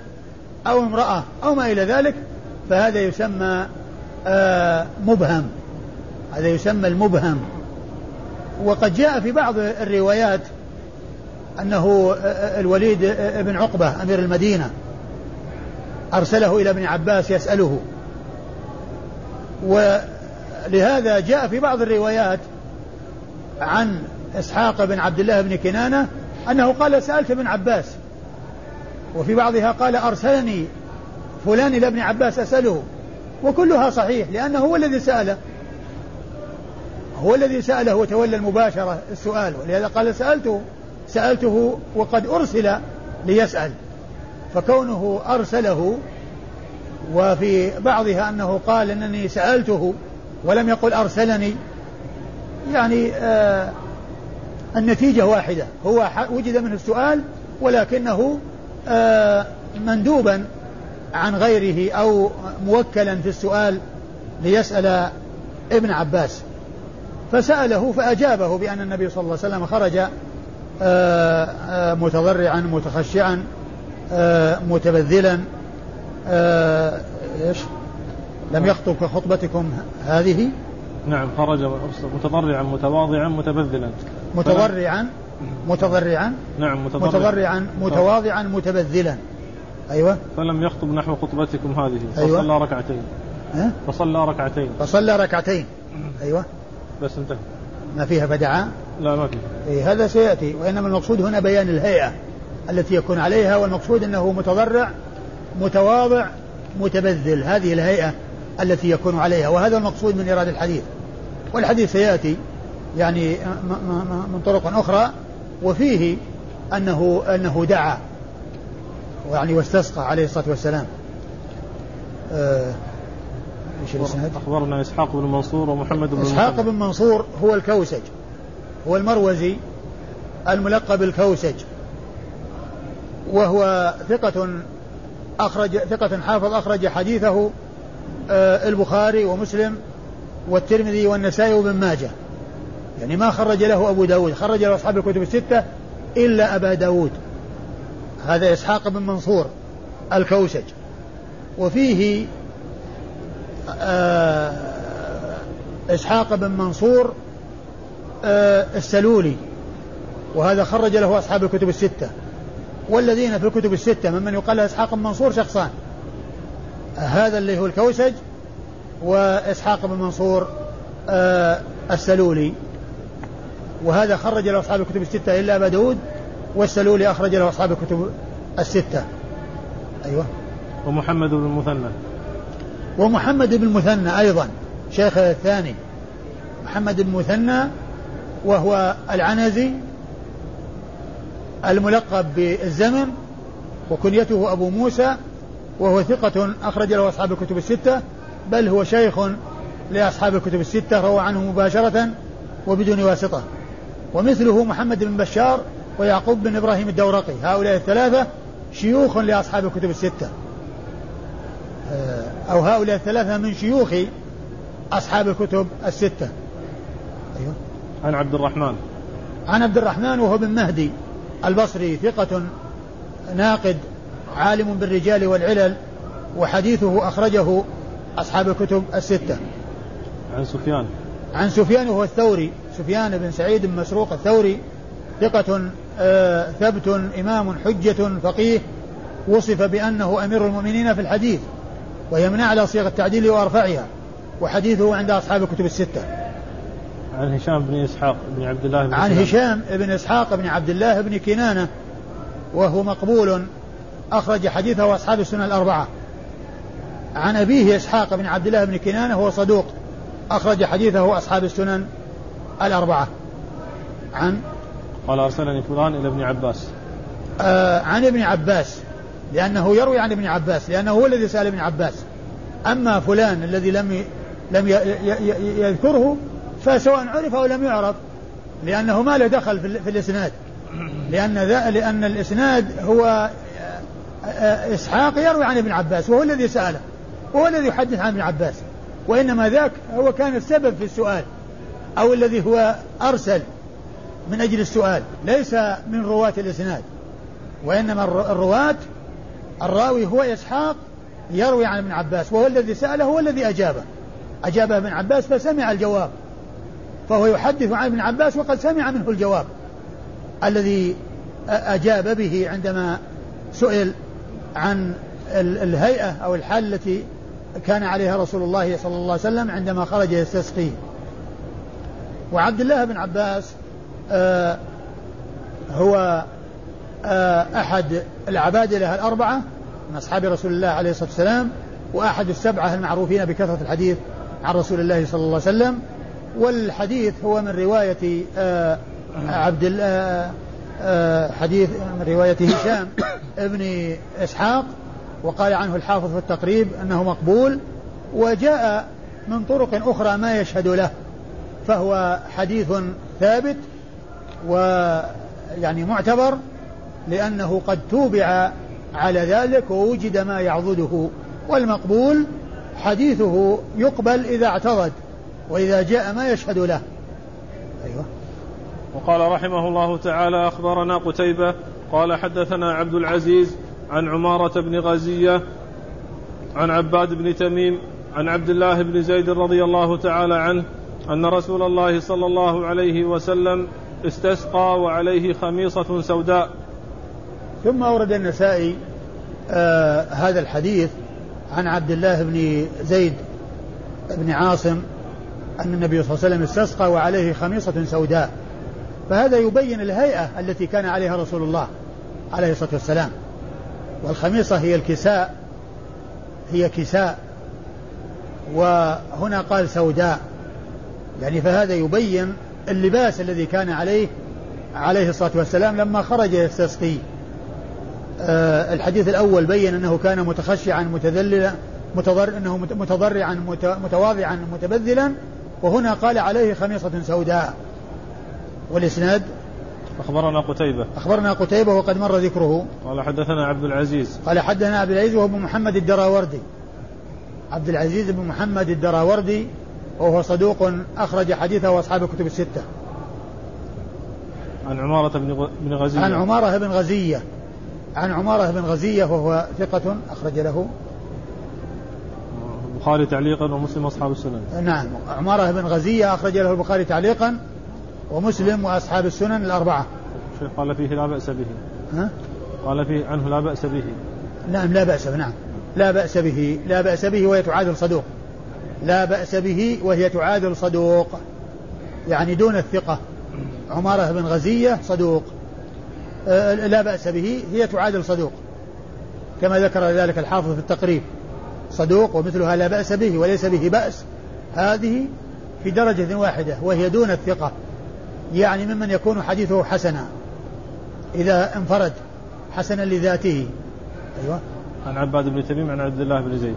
أو امرأة أو ما إلى ذلك فهذا يسمى آه، مبهم. هذا يسمى المبهم. وقد جاء في بعض الروايات أنه آه، الوليد بن عقبة أمير المدينة أرسله إلى ابن عباس يسأله. ولهذا جاء في بعض الروايات عن إسحاق بن عبد الله بن كنانة أنه قال سألت ابن عباس وفي بعضها قال أرسلني فلان إلى ابن عباس أسأله وكلها صحيح لأنه هو الذي سأله هو الذي سأله وتولى المباشرة السؤال ولهذا قال سألته سألته وقد أرسل ليسأل فكونه أرسله وفي بعضها أنه قال أنني سألته ولم يقل أرسلني يعني آه النتيجة واحدة. هو وجد منه السؤال ولكنه آه مندوبا عن غيره أو موكلا في السؤال ليسأل ابن عباس. فسأله فأجابه بأن النبي صلى الله عليه وسلم خرج آه آه متضرعا متخشعا آه متبذلا. آه إيش؟ لم يخطب كخطبتكم هذه؟ نعم خرج متضرعا متواضعا متبذلا. متضرعا متضرعا نعم متضرعا. متضرعا متواضعا متبذلا. أيوه. فلم يخطب نحو خطبتكم هذه. أيوة. فصلى ركعتين. ها؟ فصلى ركعتين. فصلى ركعتين. أيوه. بس انتهى. ما فيها فدعا؟ لا ما فيها. إيه هذا سيأتي وإنما المقصود هنا بيان الهيئة التي يكون عليها والمقصود إنه متضرع متواضع متبذل. هذه الهيئة التي يكون عليها وهذا المقصود من إيراد الحديث. والحديث سيأتي يعني من طرق أخرى وفيه أنه أنه دعا يعني واستسقى عليه الصلاة والسلام إيش الإسناد؟ أخبرنا إسحاق بن منصور ومحمد بن إسحاق بن منصور هو الكوسج هو المروزي الملقب الكوسج وهو ثقة أخرج ثقة حافظ أخرج حديثه آه، البخاري ومسلم والترمذي والنسائي وابن ماجه. يعني ما خرج له أبو داود خرج له أصحاب الكتب الستة إلا أبا داود. هذا إسحاق بن منصور الكوسج. وفيه آه إسحاق بن منصور آه السلولي. وهذا خرج له أصحاب الكتب الستة. والذين في الكتب الستة ممن يقال له إسحاق بن منصور شخصان. هذا اللي هو الكوسج. وإسحاق بن منصور آه السلولي. وهذا خرج له أصحاب الكتب الستة إلا أبا داود والسلولي أخرج له أصحاب الكتب الستة. أيوة. ومحمد بن المثنى. ومحمد بن المثنى أيضا شيخ الثاني. محمد بن المثنى وهو العنزي الملقب بالزمن وكنيته أبو موسى وهو ثقة أخرج له أصحاب الكتب الستة. بل هو شيخ لأصحاب الكتب الستة روى عنه مباشرة وبدون واسطة. ومثله محمد بن بشار ويعقوب بن إبراهيم الدورقي. هؤلاء الثلاثة شيوخ لأصحاب الكتب الستة. آه، أو هؤلاء الثلاثة من شيوخ أصحاب الكتب الستة. أيوة. عن عبد الرحمن. عن عبد الرحمن وهو بن مهدي البصري ثقة ناقد عالم بالرجال والعلل وحديثه أخرجه أصحاب الكتب الستة. عن سفيان. عن سفيان وهو الثوري. سفيان بن سعيد بن مسروق الثوري. ثقة آه ثبت إمام حجة فقيه. وصف بأنه أمير المؤمنين في الحديث. وهي من أعلى صيغ التعديل وأرفعها. وحديثه عند أصحاب الكتب الستة. عن هشام بن إسحاق بن عبد الله بن عن هشام بن إسحاق بن عبد الله بن كنانة. وهو مقبول. أخرج حديثه أصحاب السنة الأربعة. عن أبيه إسحاق بن عبد الله بن كنانة هو صدوق. أخرج حديثه أصحاب السنن الأربعة. عن؟ قال أرسلني فلان إلى ابن عباس. آه عن ابن عباس لأنه يروي عن ابن عباس لأنه هو الذي سأل ابن عباس. أما فلان الذي لم لم يذكره فسواء عرف أو لم يعرف لأنه ما له دخل في الإسناد. لأن لأن الإسناد هو آه، آه، إسحاق يروي عن ابن عباس وهو الذي سأله. وهو الذي يحدث عن ابن عباس وإنما ذاك هو كان السبب في السؤال أو الذي هو أرسل من أجل السؤال ليس من رواة الإسناد وإنما الرواة الراوي هو إسحاق يروي عن ابن عباس وهو الذي سأله هو الذي أجابه. أجابه ابن عباس فسمع الجواب فهو يحدث عن ابن عباس وقد سمع منه الجواب الذي أجاب به عندما سئل عن الهيئة أو الحال التي كان عليها رسول الله صلى الله عليه وسلم عندما خرج يستسقي وعبد الله بن عباس آه هو آه أحد العبادلة الأربعة من أصحاب رسول الله عليه الصلاة والسلام وأحد السبعة المعروفين بكثرة الحديث عن رسول الله صلى الله عليه وسلم. والحديث هو من رواية آه عبد الله آه حديث من رواية هشام ابن إسحاق وقال عنه الحافظ في التقريب أنه مقبول وجاء من طرق أخرى ما يشهد له فهو حديث ثابت ويعني معتبر لأنه قد توبع على ذلك ووجد ما يعضده والمقبول حديثه يقبل إذا اعتضد وإذا جاء ما يشهد له. أيوة. وقال رحمه الله تعالى أخبرنا قتيبة قال حدثنا عبد العزيز عن عمارة بن غزية عن عباد بن تميم عن عبد الله بن زيد رضي الله تعالى عنه أن رسول الله صلى الله عليه وسلم استسقى وعليه خميصة سوداء. ثم أورد النسائي آه هذا الحديث عن عبد الله بن زيد بن عاصم أن النبي صلى الله عليه وسلم استسقى وعليه خميصة سوداء. فهذا يبين الهيئة التي كان عليها رسول الله عليه الصلاة والسلام. والخميصة هي الكساء هي كساء. وهنا قال سوداء. يعني فهذا يبين اللباس الذي كان عليه عليه الصلاة والسلام لما خرج يستسقي. آه الحديث الأول بين أنه كان متخشعا متذللا متضر أنه متضرعا متواضعا متبذلا. وهنا قال عليه خميصة سوداء. والإسناد أخبرنا قتيبة. أخبرنا قتيبة وقد مر ذكره. قال حدثنا عبد العزيز. قال حدثنا عبد العزيز وهو محمد الدراوردي. عبد العزيز بن محمد الدراوردي وهو صدوق أخرج حديثه أصحاب الكتب الستة. عن عمارة بن غزية. عن عمارة بن غزية. عن عمارة بن غزية وهو ثقة أخرج له. البخاري تعليقا ومسلم أصحاب السنن. نعم عمارة بن غزية أخرج له البخاري تعليقا. ومسلم وأصحاب السنن الأربعة. قال فيه لا بأس به. ها؟ قال فيه عنه لا بأس به. نعم لا بأس به نعم. لا بأس به لا بأس به وهي تعادل صدوق. لا بأس به وهي تعادل صدوق. يعني دون الثقة. عمارة بن غزية صدوق. آه، لا بأس به هي تعادل صدوق. كما ذكر ذلك الحافظ في التقريب. صدوق ومثلها لا بأس به وليس به بأس. هذه في درجة واحدة وهي دون الثقة. يعني ممن يكون حديثه حسنا. إذا انفرد حسنا لذاته. أيوة. عن عباد بن تميم عن عبد الله بن زيد.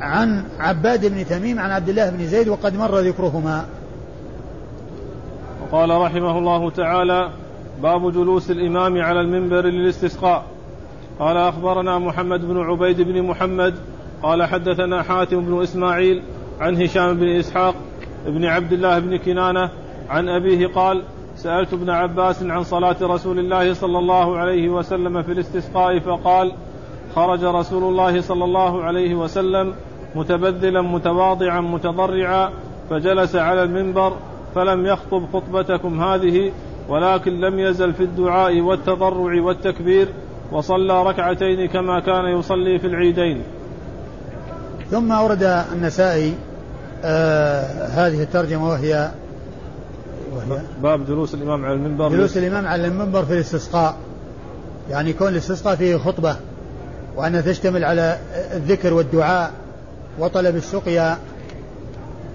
عن عباد بن تميم عن عبد الله بن زيد وقد مر ذكرهما. وقال رحمه الله تعالى باب جلوس الإمام على المنبر للاستسقاء. قال أخبرنا محمد بن عبيد بن محمد. قال حدثنا حاتم بن إسماعيل عن هشام بن إسحاق بن عبد الله بن كنانة عن أبيه قال سألت ابن عباس عن صلاة رسول الله صلى الله عليه وسلم في الاستسقاء فقال خرج رسول الله صلى الله عليه وسلم متبذلا متواضعا متضرعا فجلس على المنبر فلم يخطب خطبتكم هذه ولكن لم يزل في الدعاء والتضرع والتكبير وصلى ركعتين كما كان يصلي في العيدين. ثم أورد النسائي آه هذه الترجمة وهي وهي؟ باب جلوس الإمام على المنبر. جلوس الإمام على المنبر في الاستسقاء. يعني يكون الاستسقاء فيه خطبة وأنها تشتمل على الذكر والدعاء وطلب السقيا.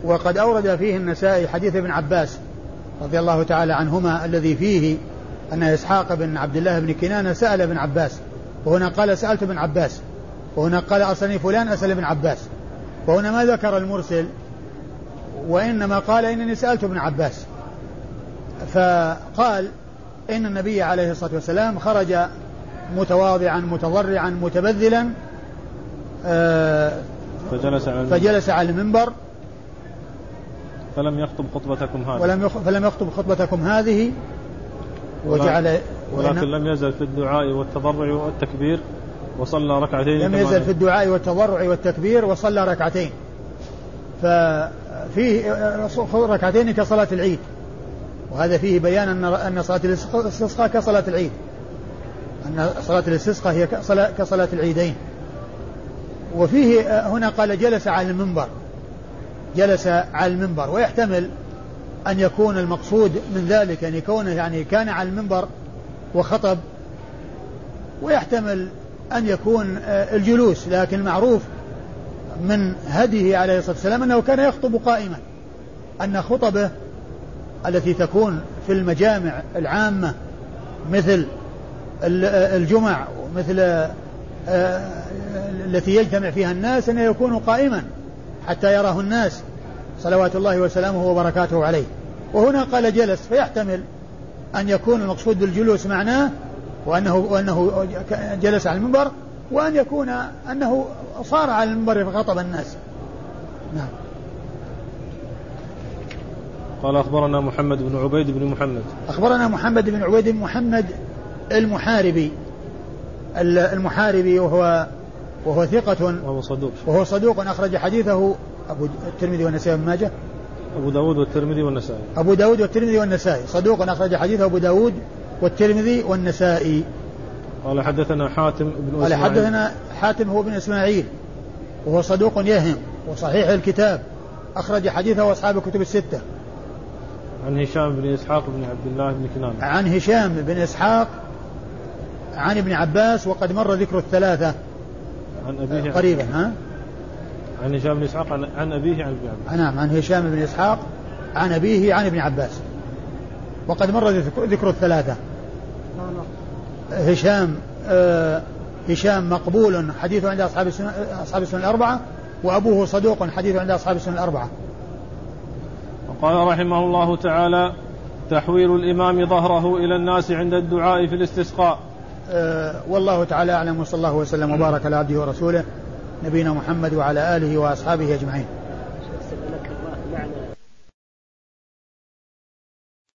وقد أورد فيه النسائي حديث ابن عباس رضي الله تعالى عنهما الذي فيه أن إسحاق بن عبد الله بن كنانة سأل ابن عباس وهنا قال سألت ابن عباس وهنا قال أصلني فلان أسأل ابن عباس. وهنا ما ذكر المرسل وإنما قال إنني سألت ابن عباس. فقال إن النبي عليه الصلاة والسلام خرج متواضعا متضرعا متبذلا آه، فجلس على فجلس على المنبر. فلم يخطب خطبتكم هذه. ولم فلم يخطب خطبتكم هذه. وجعل ولكن لم يزل في الدعاء والتضرع والتكبير وصلى ركعتين لم يزل في الدعاء والتضرع والتكبير وصلى ركعتين. ففيه ركعتين كصلاة العيد. وهذا فيه بيان أن أن صلاة الاستسقاء كصلاة العيد. أن صلاة الاستسقاء هي كصلاة العيدين. وفيه هنا قال جلس على المنبر. جلس على المنبر. ويحتمل أن يكون المقصود من ذلك أن يكون يعني كان على المنبر وخطب. ويحتمل أن يكون الجلوس. لكن معروف من هديه عليه الصلاة والسلام أنه كان يخطب قائما. أن خطبه التي تكون في المجامع العامة مثل الجمع ومثل آه، التي يجتمع فيها الناس أن يكون قائما حتى يراه الناس صلوات الله وسلامه وبركاته عليه. وهنا قال جلس فيحتمل أن يكون المقصود بالجلوس معناه وأنه, وأنه جلس على المنبر وأن يكون أنه صار على المنبر فخطب الناس. نعم. قال أخبرنا محمد بن عبيد بن محمد. أخبرنا محمد بن عبيد بن محمد المحاربي. المحاربي وهو وهو ثقة وهو صدوق. وهو صدوق أخرج حديثه أبو الترمذي والنسائي بن ماجه. أبو داود والترمذي والنسائي. أبو داود والترمذي والنسائي. صدوق أخرج حديثه أبو داود والترمذي والنسائي. قال حدثنا حاتم بن قال حدثنا حاتم هو بن إسماعيل. وهو صدوق يهم. وصحيح الكتاب. أخرج حديثه أصحاب الكتب الستة. عن هشام بن إسحاق بن عبد الله بن كنانة. عن هشام بن إسحاق عن ابن عباس وقد مر ذكر الثلاثة. عن أبيه قريبا ها؟ عن هشام بن إسحاق عن, عن أبيه عن ابن عباس. نعم عن هشام بن إسحاق عن أبيه عن ابن عباس. وقد مر ذكر الثلاثة. هشام آه هشام مقبول حديثه عند أصحاب السنة أصحاب السنة الأربعة وأبوه صدوق حديثه عند أصحاب السنة الأربعة. وقال رحمه الله تعالى تحويل الإمام ظهره إلى الناس عند الدعاء في الاستسقاء. أه والله تعالى أعلم وصلى الله وسلم وبارك على عبده ورسوله نبينا محمد وعلى آله وأصحابه أجمعين.